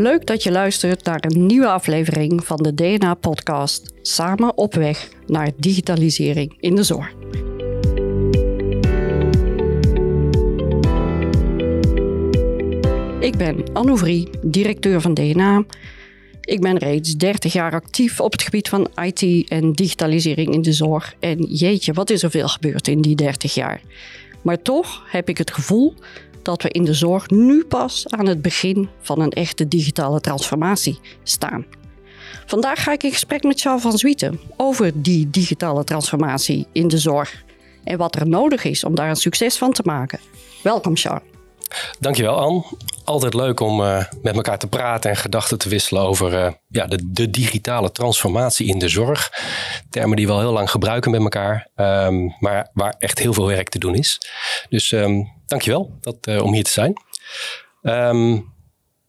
Leuk dat je luistert naar een nieuwe aflevering van de DNA-podcast. Samen op weg naar digitalisering in de zorg. Ik ben Anne Vrie, directeur van DNA. Ik ben reeds 30 jaar actief op het gebied van IT en digitalisering in de zorg. En jeetje, wat is er veel gebeurd in die 30 jaar. Maar toch heb ik het gevoel dat we in de zorg nu pas aan het begin van een echte digitale transformatie staan. Vandaag ga ik in gesprek met Charles van Zwieten over die digitale transformatie in de zorg en wat er nodig is om daar een succes van te maken. Welkom Charles. Dankjewel Anne. Altijd leuk om uh, met elkaar te praten en gedachten te wisselen over uh, ja, de, de, digitale transformatie in de zorg. Termen die we al heel lang gebruiken met elkaar, um, maar waar echt heel veel werk te doen is. Dus um, dankjewel dat, uh, om hier te zijn. Um,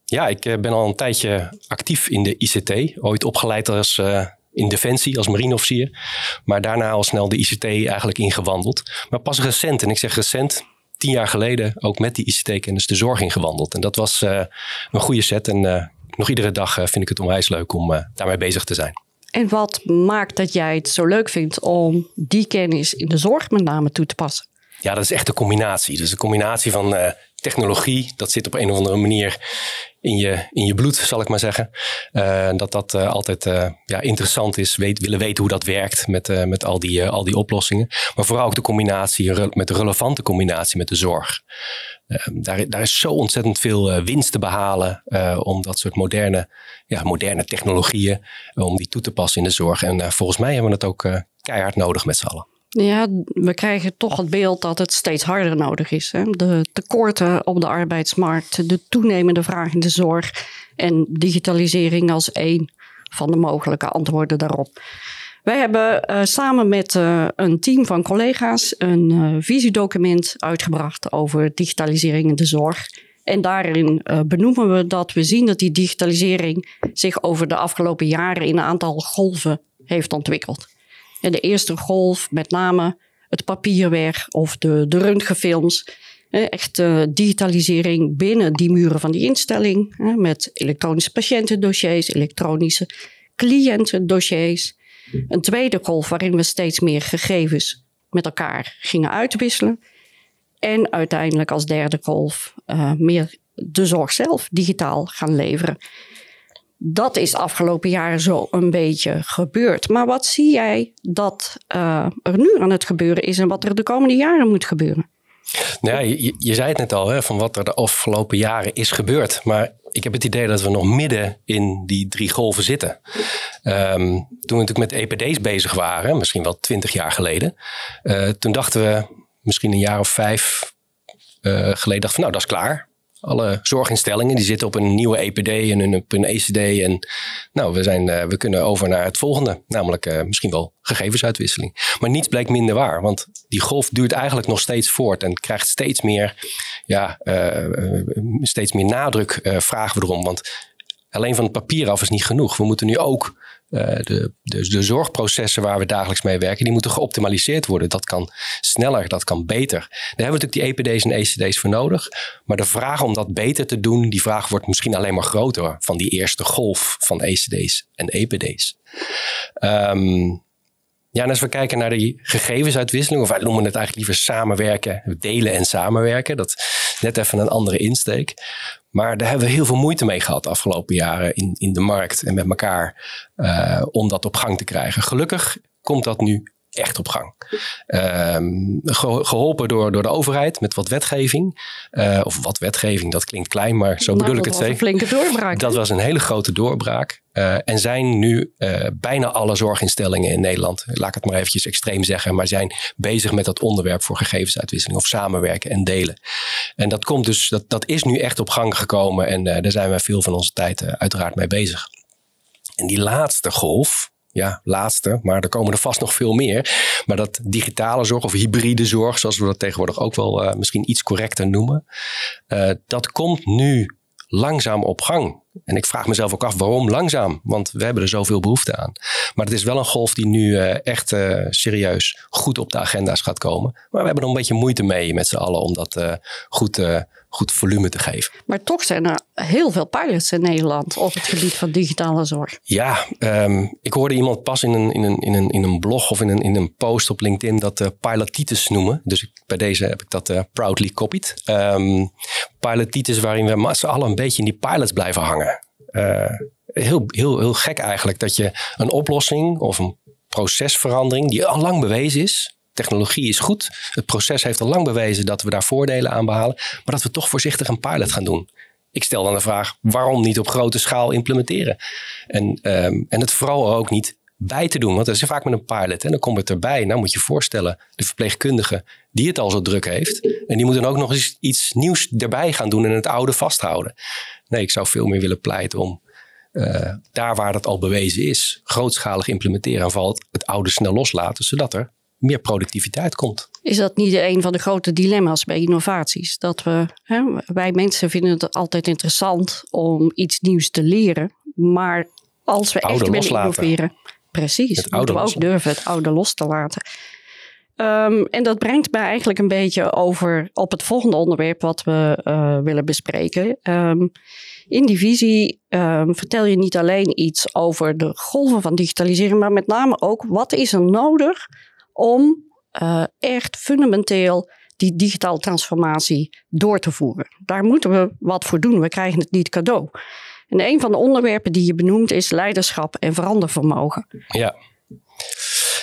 ja, ik ben al een tijdje actief in de ICT. Ooit opgeleid als in Defensie als marineofficier. Maar daarna al snel de ICT eigenlijk ingewandeld. Maar pas recent, en ik zeg recent, tien jaar geleden ook met die ICT-kennis de zorg ingewandeld. En dat was uh, een goede set. En uh, nog iedere dag uh, vind ik het onwijs leuk om daarmee bezig te zijn. En wat maakt dat jij het zo leuk vindt om die kennis in de zorg met name toe te passen? Ja, dat is echt een combinatie. Dus een combinatie van technologie, dat zit op een of andere manier in je, in je bloed, zal ik maar zeggen. Uh, dat dat uh, altijd uh, ja, interessant is, weet, willen weten hoe dat werkt met, met al, die, al die oplossingen. Maar vooral ook de combinatie, met de relevante combinatie met de zorg. daar, daar is zo ontzettend veel winst te behalen om dat soort moderne, ja, moderne technologieën, om die toe te passen in de zorg. En volgens mij hebben we het ook keihard nodig met z'n allen. Ja, we krijgen toch het beeld dat het steeds harder nodig is. Hè? De tekorten op de arbeidsmarkt, de toenemende vraag in de zorg en digitalisering als één van de mogelijke antwoorden daarop. Wij hebben uh, samen met uh, een team van collega's een uh, visiedocument uitgebracht over digitalisering in de zorg. En daarin benoemen we dat we zien dat die digitalisering zich over de afgelopen jaren in een aantal golven heeft ontwikkeld. De eerste golf, met name het papierwerk of de, de röntgenfilms. Echt uh, digitalisering binnen die muren van die instelling. Met elektronische patiëntendossiers, elektronische cliëntendossiers. Een tweede golf waarin we steeds meer gegevens met elkaar gingen uitwisselen. En uiteindelijk als derde golf uh, meer de zorg zelf digitaal gaan leveren. Dat is afgelopen jaren zo een beetje gebeurd. Maar wat zie jij dat uh, er nu aan het gebeuren is en wat er de komende jaren moet gebeuren? Nou je, zei het net al, van wat er de afgelopen jaren is gebeurd. Maar ik heb het idee dat we nog midden in die drie golven zitten. Um, toen we natuurlijk met EPD's bezig waren, misschien wel twintig jaar geleden. Uh, toen dachten we, misschien een jaar of vijf uh, geleden, dachten van nou, dat is klaar alle zorginstellingen die zitten op een nieuwe EPD en op een ECD. En nou, we, zijn, uh, we kunnen over naar het volgende, namelijk uh, misschien wel gegevensuitwisseling. Maar niets blijkt minder waar, want die golf duurt eigenlijk nog steeds voort en krijgt steeds meer, ja, uh, steeds meer nadruk, vragen we erom. Want alleen van het papier af is niet genoeg. We moeten nu ook de, de, de, zorgprocessen waar we dagelijks mee werken, die moeten geoptimaliseerd worden. Dat kan sneller, dat kan beter. Daar hebben we natuurlijk die EPD's en ECD's voor nodig. Maar de vraag om dat beter te doen, die vraag wordt misschien alleen maar groter van die eerste golf van ECD's en EPD's. Um, ja, en als we kijken naar die gegevensuitwisseling, of wij noemen het eigenlijk liever samenwerken, delen en samenwerken. Dat net even een andere insteek. Maar daar hebben we heel veel moeite mee gehad de afgelopen jaren in, in de markt en met elkaar uh, om dat op gang te krijgen. Gelukkig komt dat nu echt op gang. Um, geholpen door, door de overheid met wat wetgeving. Uh, of wat wetgeving, dat klinkt klein, maar zo nou, bedoel ik het zeker. Dat was een flinke doorbraak. Dat was een hele grote doorbraak. Uh, en zijn nu uh, bijna alle zorginstellingen in Nederland, laat ik het maar eventjes extreem zeggen, maar zijn bezig met dat onderwerp voor gegevensuitwisseling of samenwerken en delen. En dat komt dus, dat, dat is nu echt op gang gekomen en daar zijn we veel van onze tijd uiteraard mee bezig. En die laatste golf, ja, laatste, maar er komen er vast nog veel meer. Maar dat digitale zorg of hybride zorg, zoals we dat tegenwoordig ook wel uh, misschien iets correcter noemen, uh, dat komt nu langzaam op gang. En ik vraag mezelf ook af waarom langzaam, want we hebben er zoveel behoefte aan. Maar het is wel een golf die nu uh, echt serieus goed op de agenda's gaat komen. Maar we hebben er een beetje moeite mee met z'n allen om dat goed goed volume te geven. Maar toch zijn er heel veel pilots in Nederland op het gebied van digitale zorg. Ja, um, ik hoorde iemand pas in een, in een, in een, in een blog of in een, in een post op LinkedIn dat uh, pilotitis noemen. Dus ik, bij deze heb ik dat uh, proudly copied. Um, pilotitis waarin we met z'n allen een beetje in die pilots blijven hangen. Uh, heel, heel, heel gek eigenlijk dat je een oplossing of een procesverandering die al lang bewezen is, technologie is goed. Het proces heeft al lang bewezen dat we daar voordelen aan behalen. Maar dat we toch voorzichtig een pilot gaan doen. Ik stel dan de vraag, waarom niet op grote schaal implementeren? En, um, en het vooral ook niet bij te doen. Want dat is vaak met een pilot. En dan komt het erbij. Nou moet je voorstellen, de verpleegkundige die het al zo druk heeft. En die moet dan ook nog eens iets nieuws erbij gaan doen en het oude vasthouden. Nee, ik zou veel meer willen pleiten om uh, daar waar dat al bewezen is, grootschalig implementeren. En vooral het oude snel loslaten, zodat er meer productiviteit komt. Is dat niet een van de grote dilemma's bij innovaties? Dat we, hè, wij mensen vinden het altijd interessant om iets nieuws te leren, maar als we echt willen innoveren, precies, het moeten we ook durven het oude los te laten. Um, en dat brengt mij eigenlijk een beetje over op het volgende onderwerp wat we uh, willen bespreken. Um, in die visie um, vertel je niet alleen iets over de golven van digitalisering, maar met name ook wat is er nodig om uh, echt fundamenteel die digitale transformatie door te voeren. Daar moeten we wat voor doen. We krijgen het niet cadeau. En een van de onderwerpen die je benoemt is leiderschap en verandervermogen. Ja.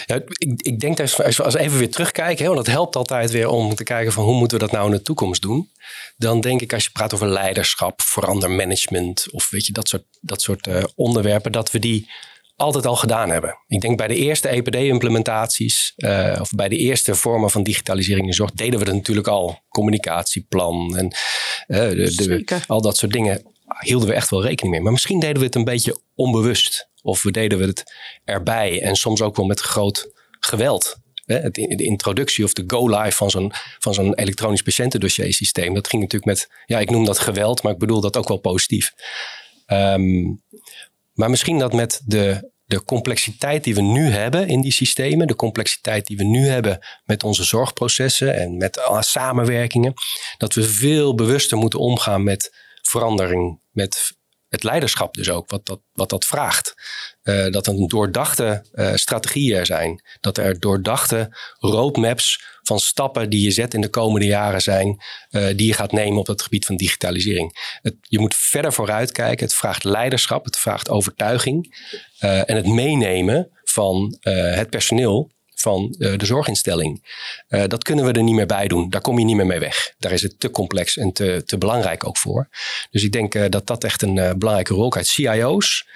Ja, ik, ik denk dat als we, als even weer terugkijken, hè, want dat helpt altijd weer om te kijken van hoe moeten we dat nou in de toekomst doen. Dan denk ik als je praat over leiderschap, verandermanagement of weet je, dat soort, dat soort uh, onderwerpen, dat we die altijd al gedaan hebben. Ik denk bij de eerste EPD-implementaties uh, of bij de eerste vormen van digitalisering in zorg deden we dat natuurlijk al. Communicatieplan en uh, de, de, al dat soort dingen hielden we echt wel rekening mee. Maar misschien deden we het een beetje onbewust. Of we deden we het erbij en soms ook wel met groot geweld. De introductie of de go-live van zo'n, van zo'n elektronisch patiëntendossiersysteem. Dat ging natuurlijk met, ja, ik noem dat geweld, maar ik bedoel dat ook wel positief. Um, maar misschien dat met de, de complexiteit die we nu hebben in die systemen, de complexiteit die we nu hebben met onze zorgprocessen en met samenwerkingen, dat we veel bewuster moeten omgaan met verandering, met het leiderschap dus ook, wat dat, wat dat vraagt. Uh, dat er doordachte uh, strategieën er zijn. Dat er doordachte roadmaps van stappen die je zet in de komende jaren zijn, uh, die je gaat nemen op het gebied van digitalisering. Je moet verder vooruit kijken. Het vraagt leiderschap, het vraagt overtuiging en het meenemen van het personeel van uh, de zorginstelling. Uh, dat kunnen we er niet meer bij doen. Daar kom je niet meer mee weg. Daar is het te complex en te, te belangrijk ook voor. Dus ik denk uh, dat dat echt een belangrijke rol krijgt. CIO's,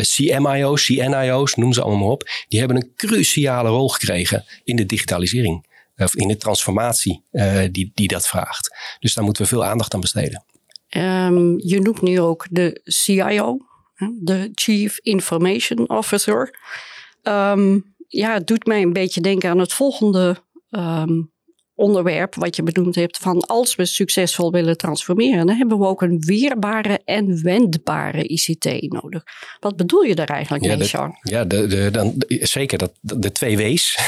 CMIO's, CNIO's, noem ze allemaal maar op. Die hebben een cruciale rol gekregen in de digitalisering. Of in de transformatie die, die dat vraagt. Dus daar moeten we veel aandacht aan besteden. Um, je noemt nu ook de CIO, de Chief Information Officer. Um, ja, het doet mij een beetje denken aan het volgende um, onderwerp wat je benoemd hebt. Van als we succesvol willen transformeren, dan hebben we ook een weerbare en wendbare ICT nodig. Wat bedoel je daar eigenlijk ja, mee, Sean? Ja, de, de, dan, zeker dat, de twee W's.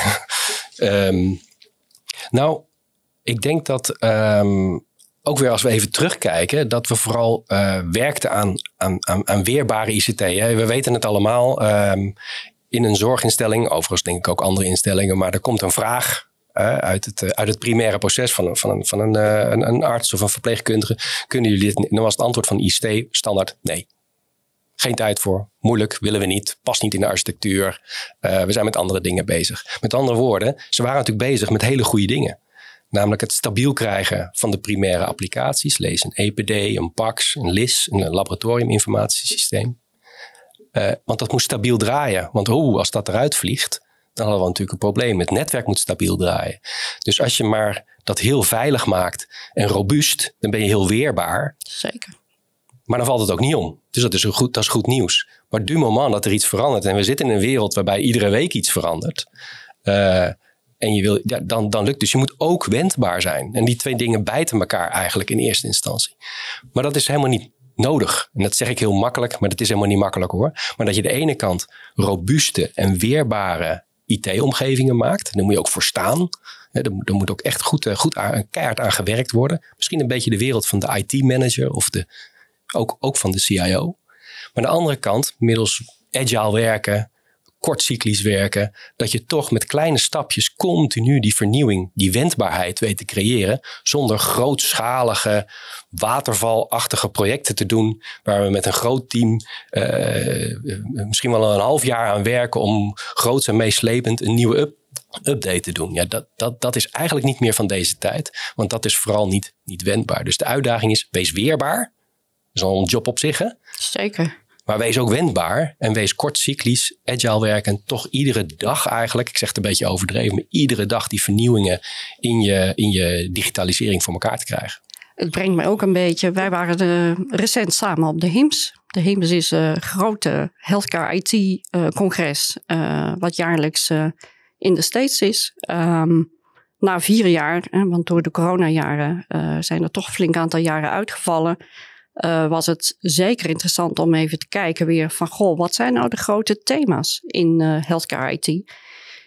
um, nou, ik denk dat um, ook weer als we even terugkijken, dat we vooral uh, werkten aan, aan, aan, weerbare ICT. Hè. We weten het allemaal. Um, in een zorginstelling, overigens denk ik ook andere instellingen, maar er komt een vraag uit, het, uh, uit het primaire proces van, een, van, van een, uh, een, een, arts of een verpleegkundige. Kunnen jullie dit? Dan was het antwoord van ICT standaard nee. Geen tijd voor, moeilijk, willen we niet, past niet in de architectuur. we zijn met andere dingen bezig. Met andere woorden, ze waren natuurlijk bezig met hele goede dingen. Namelijk het stabiel krijgen van de primaire applicaties. Lees een EPD, een PAX, een LIS, een laboratoriuminformatiesysteem. Uh, want dat moest stabiel draaien. Want oh, als dat eruit vliegt, dan hadden we natuurlijk een probleem. Het netwerk moet stabiel draaien. Dus als je maar dat heel veilig maakt en robuust, dan ben je heel weerbaar. Zeker. Maar dan valt het ook niet om. Dus dat is, goed, dat is goed nieuws. Maar du moment dat er iets verandert en we zitten in een wereld waarbij iedere week iets verandert. Uh, en je wil, dan, dan lukt dus je moet ook wendbaar zijn. En die twee dingen bijten elkaar eigenlijk in eerste instantie. Maar dat is helemaal niet nodig. En dat zeg ik heel makkelijk, maar dat is helemaal niet makkelijk hoor. Maar dat je de ene kant robuuste en weerbare IT-omgevingen maakt. Daar moet je ook voor staan. Er moet, ook echt goed, goed aan, keihard aan gewerkt worden. Misschien een beetje de wereld van de IT-manager of de, ook, ook van de CIO. Maar aan de andere kant, middels agile werken, kortcyclisch werken, dat je toch met kleine stapjes continu die vernieuwing, die wendbaarheid weet te creëren, zonder grootschalige, watervalachtige projecten te doen, waar we met een groot team uh, misschien wel een half jaar aan werken om groots en meeslepend een nieuwe up update te doen. Ja, dat, dat, dat is eigenlijk niet meer van deze tijd, want dat is vooral niet, niet wendbaar. Dus de uitdaging is, wees weerbaar. Is al een job op zich, hè? Zeker. Maar wees ook wendbaar en wees kortcyclisch, agile werken. Toch iedere dag eigenlijk, ik zeg het een beetje overdreven, maar iedere dag die vernieuwingen in je, in je digitalisering voor elkaar te krijgen. Het brengt me ook een beetje, wij waren de, recent samen op de HIMS. De HIMS is een grote healthcare IT-congres, uh, uh, wat jaarlijks uh, in de States is. Um, na vier jaar, want door de coronajaren zijn er toch een flink aantal jaren uitgevallen uh, was het zeker interessant om even te kijken weer van, goh, wat zijn nou de grote thema's in uh, healthcare IT?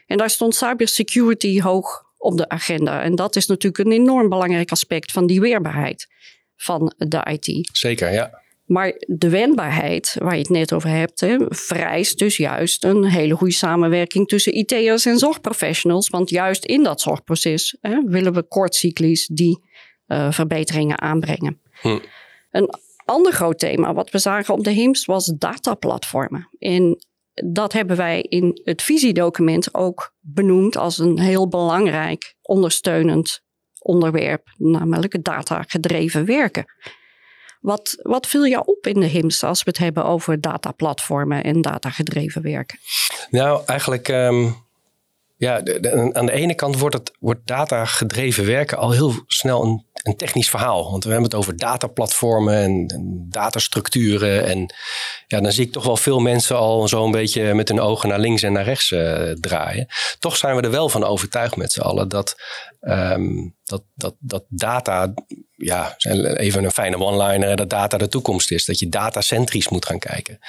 En daar stond cybersecurity hoog op de agenda. En dat is natuurlijk een enorm belangrijk aspect van die weerbaarheid van de IT. Zeker, ja. Maar de wendbaarheid, waar je het net over hebt, hè, vereist dus juist een hele goede samenwerking tussen IT'ers en zorgprofessionals. Want juist in dat zorgproces hè, willen we kortcyclies die uh, verbeteringen aanbrengen. Hm. Een ander groot thema wat we zagen op de HIMS was dataplatformen. En dat hebben wij in het visiedocument ook benoemd als een heel belangrijk ondersteunend onderwerp, namelijk datagedreven werken. Wat, wat viel jou op in de HIMS als we het hebben over dataplatformen en datagedreven werken? Nou, eigenlijk. Um, ja, aan de ene kant wordt, het, wordt datagedreven werken al heel snel een een technisch verhaal. Want we hebben het over dataplatformen en, en datastructuren. En ja, dan zie ik toch wel veel mensen al zo'n beetje met hun ogen naar links en naar rechts uh, draaien. Toch zijn we er wel van overtuigd met z'n allen dat, um, dat, dat, dat data, ja, even een fijne one-liner, dat data de toekomst is. Dat je datacentrisch moet gaan kijken.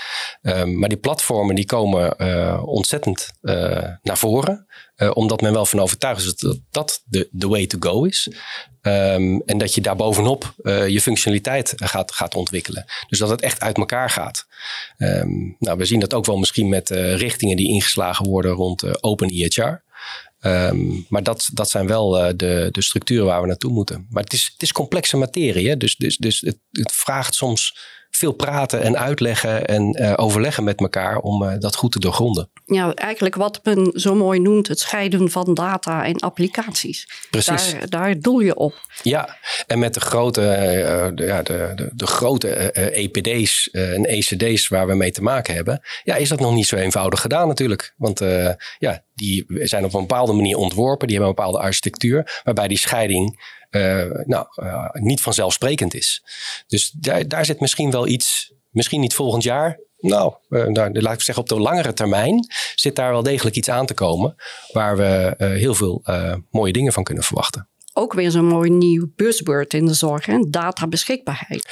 Um, maar die platformen die komen uh, ontzettend uh, naar voren. omdat men wel van overtuigd is dat dat de, way to go is. Um, en dat je daar bovenop je functionaliteit gaat, gaat ontwikkelen. Dus dat het echt uit elkaar gaat. Um, nou, we zien dat ook wel misschien met richtingen die ingeslagen worden rond Open EHR. Ehm, maar dat, dat zijn wel de, de structuren waar we naartoe moeten. Maar het is, het is complexe materie. Hè? Dus, dus, dus het, het vraagt soms veel praten en uitleggen en uh, overleggen met elkaar om uh, dat goed te doorgronden. Ja, eigenlijk wat men zo mooi noemt het scheiden van data en applicaties. Precies. Daar, daar doel je op. Ja, en met de grote, uh, de, ja, de, de, de grote EPD's en ECD's waar we mee te maken hebben, ja, is dat nog niet zo eenvoudig gedaan natuurlijk. Want ja, die zijn op een bepaalde manier ontworpen, die hebben een bepaalde architectuur, waarbij die scheiding nou, uh, niet vanzelfsprekend is. Dus daar, daar zit misschien wel iets, misschien niet volgend jaar. Nou, uh, daar, laat ik zeggen, op de langere termijn zit daar wel degelijk iets aan te komen. Waar we heel veel mooie dingen van kunnen verwachten ook weer zo'n mooi nieuw buzzword in de zorg. Hè? Databeschikbaarheid.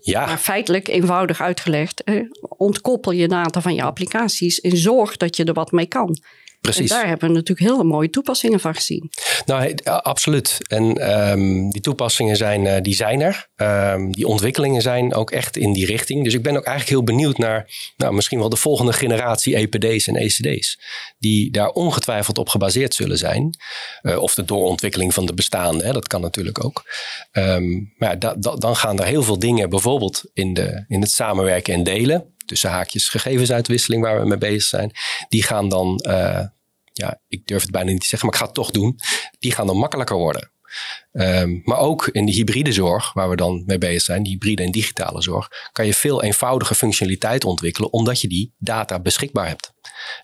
Ja. Maar feitelijk eenvoudig uitgelegd. Ontkoppel je data van je applicaties en zorg dat je er wat mee kan. Precies. En daar hebben we natuurlijk hele mooie toepassingen van gezien. Nou, absoluut. En um, die toepassingen zijn, uh, die zijn er. Um, die ontwikkelingen zijn ook echt in die richting. Dus ik ben ook eigenlijk heel benieuwd naar nou, misschien wel de volgende generatie EPD's en ECD's. Die daar ongetwijfeld op gebaseerd zullen zijn. Uh, of de doorontwikkeling van de bestaande, hè, dat kan natuurlijk ook. Um, maar ja, da, da, dan gaan er heel veel dingen, bijvoorbeeld in, de, in het samenwerken en delen tussen haakjes gegevensuitwisseling waar we mee bezig zijn, die gaan dan, uh, ja, ik durf het bijna niet te zeggen, maar ik ga het toch doen, die gaan dan makkelijker worden. Um, maar ook in de hybride zorg, waar we dan mee bezig zijn, hybride en digitale zorg, kan je veel eenvoudige functionaliteit ontwikkelen, omdat je die data beschikbaar hebt.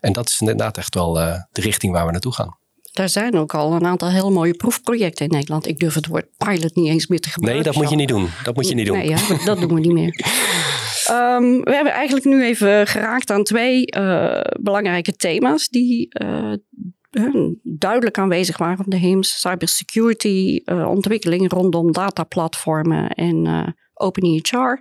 En dat is inderdaad echt wel uh, de richting waar we naartoe gaan. Daar zijn ook al een aantal heel mooie proefprojecten in Nederland. Ik durf het woord pilot niet eens meer te gebruiken. Nee, dat moet je niet doen. Dat moet je niet doen. Nee, ja, dat doen we niet meer. Um, we hebben eigenlijk nu even geraakt aan twee uh, belangrijke thema's die uh, duidelijk aanwezig waren op de HIMS. Cybersecurity, uh, ontwikkeling rondom dataplatformen en OpenEHR.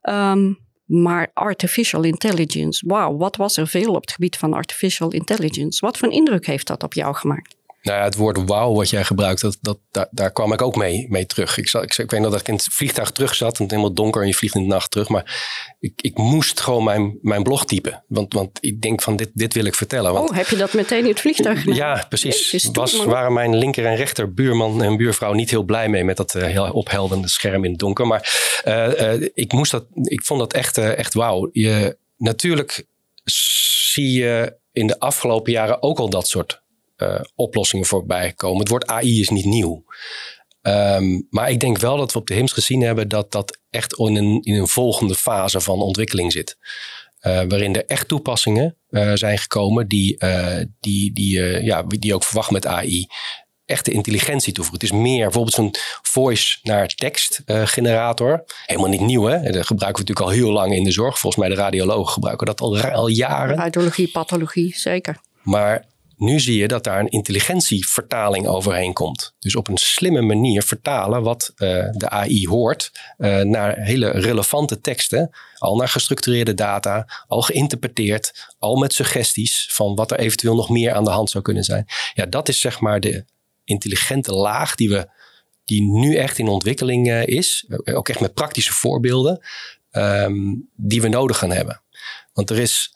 Ehm, maar artificial intelligence, wauw, wat was er veel op het gebied van artificial intelligence? Wat voor indruk heeft dat op jou gemaakt? Nou ja, het woord wauw wat jij gebruikt, dat, dat, daar, daar kwam ik ook mee, mee terug. Ik, zat, ik, ik weet nog dat ik in het vliegtuig terug zat en het helemaal donker en je vliegt in de nacht terug. Maar ik, ik moest gewoon mijn, mijn blog typen. Want, want ik denk van dit, dit wil ik vertellen. Want, oh, heb je dat meteen in het vliegtuig gedaan? Ja, precies. Was, waren mijn linker en rechter buurman en buurvrouw niet heel blij mee met dat uh, heel opheldende scherm in het donker. Maar uh, uh, ik, moest dat, ik vond dat echt, echt wauw. Je, natuurlijk zie je in de afgelopen jaren ook al dat soort uh, oplossingen voorbij komen. Het woord AI is niet nieuw. Um, maar ik denk wel dat we op de HIMS gezien hebben dat dat echt in een, in een volgende fase van ontwikkeling zit. Uh, waarin er echt toepassingen uh, zijn gekomen die, die, die, ja, die ook verwacht met AI echte intelligentie toevoegen. Het is meer bijvoorbeeld zo'n voice naar tekst generator. Helemaal niet nieuw, hè? Dat gebruiken we natuurlijk al heel lang in de zorg. Volgens mij de radiologen gebruiken dat al, al jaren. Radiologie, pathologie, zeker. Maar nu zie je dat daar een intelligentievertaling overheen komt. Dus op een slimme manier vertalen wat uh, de AI hoort uh, naar hele relevante teksten, al naar gestructureerde data, al geïnterpreteerd, al met suggesties van wat er eventueel nog meer aan de hand zou kunnen zijn. Ja, dat is zeg maar de intelligente laag die we die nu echt in ontwikkeling uh, is, ook echt met praktische voorbeelden, um, die we nodig gaan hebben. Want er is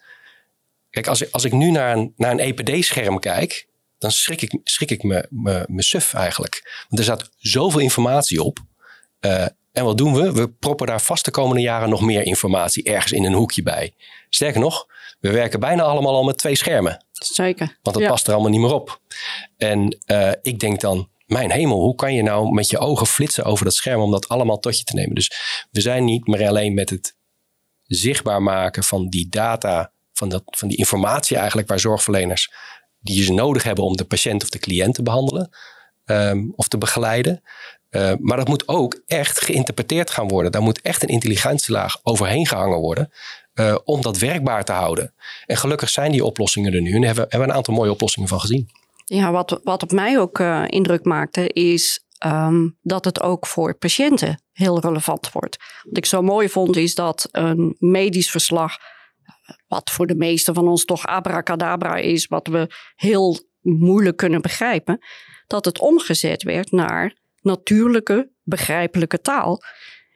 Kijk, als ik, als ik nu naar een, naar een EPD-scherm kijk, dan schrik ik, schrik ik me, me, me suf eigenlijk. Want er staat zoveel informatie op. Uh, en wat doen we? We proppen daar vast de komende jaren nog meer informatie ergens in een hoekje bij. Sterker nog, we werken bijna allemaal al met twee schermen. Zeker. Want dat past er allemaal niet meer op. En uh, ik denk dan, mijn hemel, hoe kan je nou met je ogen flitsen over dat scherm om dat allemaal tot je te nemen? Dus we zijn niet meer alleen met het zichtbaar maken van die data van, dat, van die informatie eigenlijk waar zorgverleners die ze nodig hebben om de patiënt of de cliënt te behandelen um, of te begeleiden. Uh, maar dat moet ook echt geïnterpreteerd gaan worden. Daar moet echt een intelligentielaag overheen gehangen worden. Uh, om dat werkbaar te houden. En gelukkig zijn die oplossingen er nu. En daar hebben, we een aantal mooie oplossingen van gezien. Ja, wat, wat op mij ook uh, indruk maakte, is um, dat het ook voor patiënten heel relevant wordt. Wat ik zo mooi vond, is dat een medisch verslag wat voor de meesten van ons toch abracadabra is, wat we heel moeilijk kunnen begrijpen, dat het omgezet werd naar natuurlijke, begrijpelijke taal.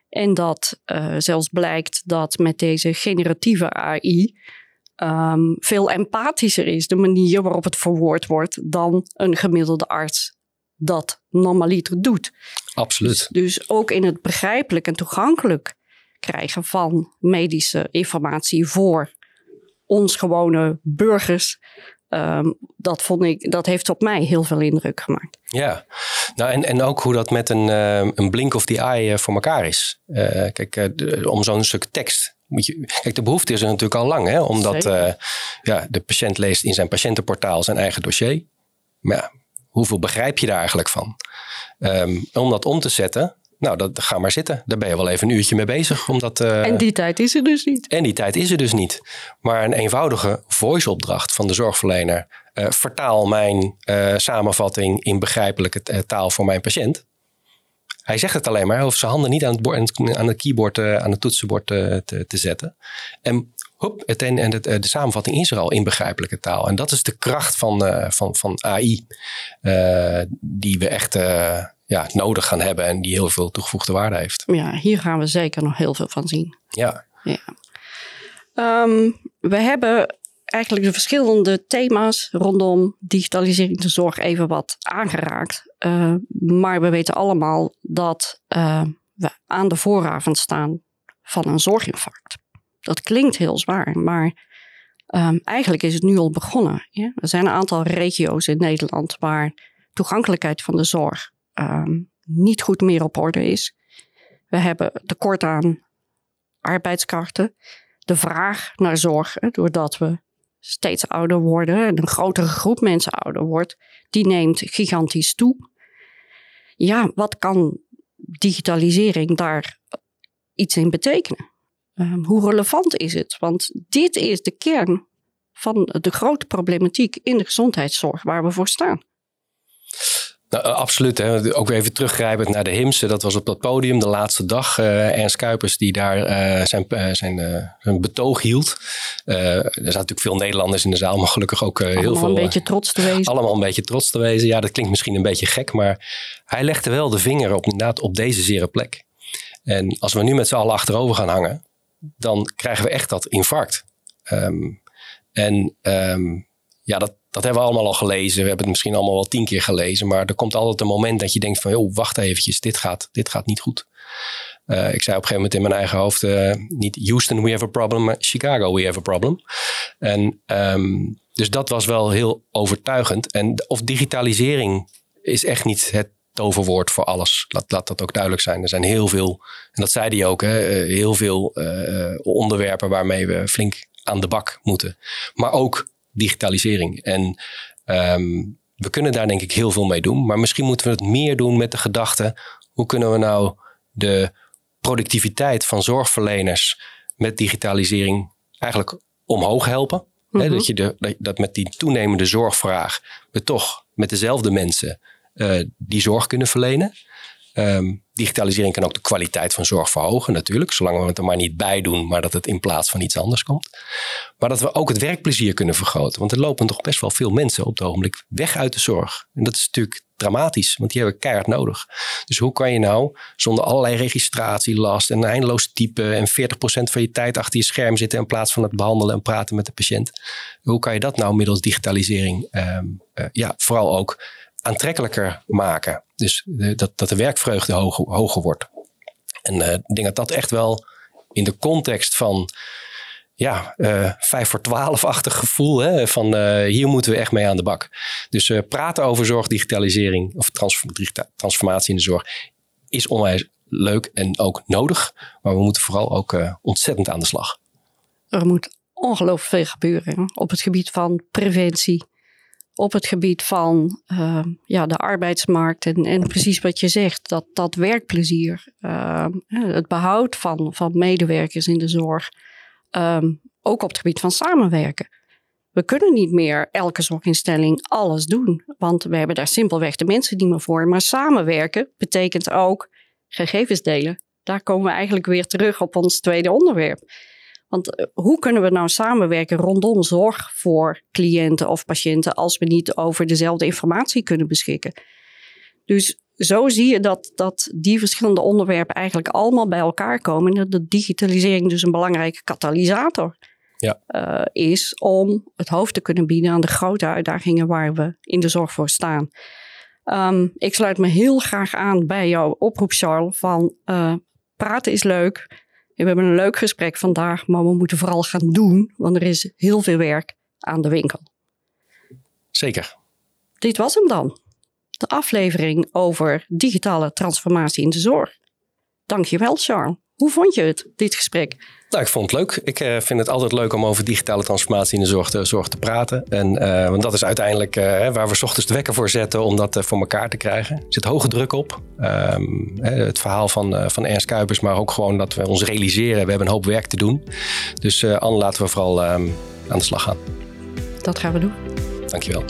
En dat uh, zelfs blijkt dat met deze generatieve AI um, ehm, veel empathischer is de manier waarop het verwoord wordt dan een gemiddelde arts dat normaliter doet. Absoluut. Dus, dus ook in het begrijpelijk en toegankelijk krijgen van medische informatie voor ons gewone burgers. Um, dat, vond ik, dat heeft op mij heel veel indruk gemaakt. Ja, nou, en, en ook hoe dat met een, uh, een blink of the eye uh, voor elkaar is. Uh, kijk, de, om zo'n stuk tekst. Moet je, kijk, de behoefte is er natuurlijk al lang, hè, omdat ja, de patiënt leest in zijn patiëntenportaal zijn eigen dossier. Maar ja, hoeveel begrijp je daar eigenlijk van? Um, om dat om te zetten, nou, dat, ga maar zitten. Daar ben je wel even een uurtje mee bezig. Omdat, uh, en die tijd is er dus niet. En die tijd is er dus niet. Maar een eenvoudige voice-opdracht van de zorgverlener. Uh, vertaal mijn uh, samenvatting in begrijpelijke taal voor mijn patiënt. Hij zegt het alleen maar. Hij hoeft zijn handen niet aan het, aan het keyboard, aan het toetsenbord te, te, te zetten. En hop, het, en de, de, samenvatting is er al in begrijpelijke taal. En dat is de kracht van, van, van AI. die we echt ja, nodig gaan hebben en die heel veel toegevoegde waarde heeft. Ja, hier gaan we zeker nog heel veel van zien. Ja. ja. Um, we hebben eigenlijk de verschillende thema's rondom digitalisering de zorg even wat aangeraakt. Maar we weten allemaal dat we aan de vooravond staan van een zorginfarct. Dat klinkt heel zwaar, maar um, eigenlijk is het nu al begonnen. Ja? Er zijn een aantal regio's in Nederland waar toegankelijkheid van de zorg um, niet goed meer op orde is. We hebben tekort aan arbeidskrachten. De vraag naar zorg, doordat we steeds ouder worden en een grotere groep mensen ouder wordt, die neemt gigantisch toe. Ja, wat kan digitalisering daar iets in betekenen? Um, hoe relevant is het? Want dit is de kern van de grote problematiek in de gezondheidszorg waar we voor staan. Nou, eh, absoluut. Hè. Ook weer even teruggrijpend naar de Himse. Dat was op dat podium de laatste dag. Uh, Ernst Kuipers die daar uh, zijn, zijn, zijn betoog hield. er zaten natuurlijk veel Nederlanders in de zaal, maar gelukkig ook heel veel... Allemaal een beetje trots te wezen. Allemaal een beetje trots te wezen. Ja, dat klinkt misschien een beetje gek, maar hij legde wel de vinger op, inderdaad, op deze zere plek. En als we nu met z'n allen achterover gaan hangen, dan krijgen we echt dat infarct. Um, en um, ja, dat, dat hebben we allemaal al gelezen. We hebben het misschien allemaal wel tien keer gelezen. Maar er komt altijd een moment dat je denkt van... joh, wacht eventjes, dit gaat, dit gaat niet goed. Uh, ik zei op een gegeven moment in mijn eigen hoofd... Uh, niet Houston, we have a problem, maar Chicago, we have a problem. En um, dus dat was wel heel overtuigend. En of digitalisering is echt niet het toverwoord voor alles. Laat, laat dat ook duidelijk zijn. Er zijn heel veel, en dat zei hij ook, hè, eh, heel veel uh, onderwerpen waarmee we flink aan de bak moeten. Maar ook digitalisering. En um, we kunnen daar denk ik heel veel mee doen. Maar misschien moeten we het meer doen met de gedachte: hoe kunnen we nou de productiviteit van zorgverleners met digitalisering eigenlijk omhoog helpen? Mhm. dat, je de, dat met die toenemende zorgvraag we toch met dezelfde mensen uh, die zorg kunnen verlenen. Um, digitalisering kan ook de kwaliteit van zorg verhogen natuurlijk, zolang we het er maar niet bij doen, maar dat het in plaats van iets anders komt. Maar dat we ook het werkplezier kunnen vergroten, want er lopen toch best wel veel mensen op het ogenblik weg uit de zorg. En dat is natuurlijk dramatisch, want die hebben keihard nodig. Dus hoe kan je nou zonder allerlei registratielast en eindeloos typen en 40% van je tijd achter je scherm zitten in plaats van het behandelen en praten met de patiënt, hoe kan je dat nou middels digitalisering um, uh, ja, vooral ook aantrekkelijker maken. Dus dat, dat de werkvreugde hoger, wordt. En uh, ik denk dat dat echt wel in de context van ja, uh, vijf voor twaalf-achtig gevoel. Hè, van uh, hier moeten we echt mee aan de bak. Dus praten over zorgdigitalisering of transformatie in de zorg is onwijs leuk en ook nodig. Maar we moeten vooral ook ontzettend aan de slag. Er moet ongelooflijk veel gebeuren op het gebied van preventie, op het gebied van uh, ja, de arbeidsmarkt en, en precies wat je zegt, dat, dat werkplezier, uh, het behoud van, van medewerkers in de zorg, um, ook op het gebied van samenwerken. We kunnen niet meer elke zorginstelling alles doen, want we hebben daar simpelweg de mensen niet meer voor. Maar samenwerken betekent ook gegevens delen. Daar komen we eigenlijk weer terug op ons tweede onderwerp. Want eh, hoe kunnen we nou samenwerken rondom zorg voor cliënten of patiënten als we niet over dezelfde informatie kunnen beschikken? Dus zo zie je dat, dat die verschillende onderwerpen eigenlijk allemaal bij elkaar komen. En dat de digitalisering dus een belangrijke katalysator ja. uh, is om het hoofd te kunnen bieden aan de grote uitdagingen waar we in de zorg voor staan. Um, ik sluit me heel graag aan bij jouw oproep, Charles, van uh, praten is leuk. We hebben een leuk gesprek vandaag, maar we moeten vooral gaan doen, want er is heel veel werk aan de winkel. Zeker. Dit was hem dan. De aflevering over digitale transformatie in de zorg. Dankjewel, Charles. Hoe vond je het, dit gesprek? Nou, ik vond het leuk. Ik uh, vind het altijd leuk om over digitale transformatie in de zorg te, zorg te praten. En, uh, want dat is uiteindelijk uh, waar we s ochtends de wekker voor zetten om dat voor elkaar te krijgen. Er zit hoge druk op. Um, het verhaal van, van Ernst Kuipers, maar ook gewoon dat we ons realiseren. We hebben een hoop werk te doen. Dus Anne, laten we vooral um, aan de slag gaan. Dat gaan we doen. Dankjewel.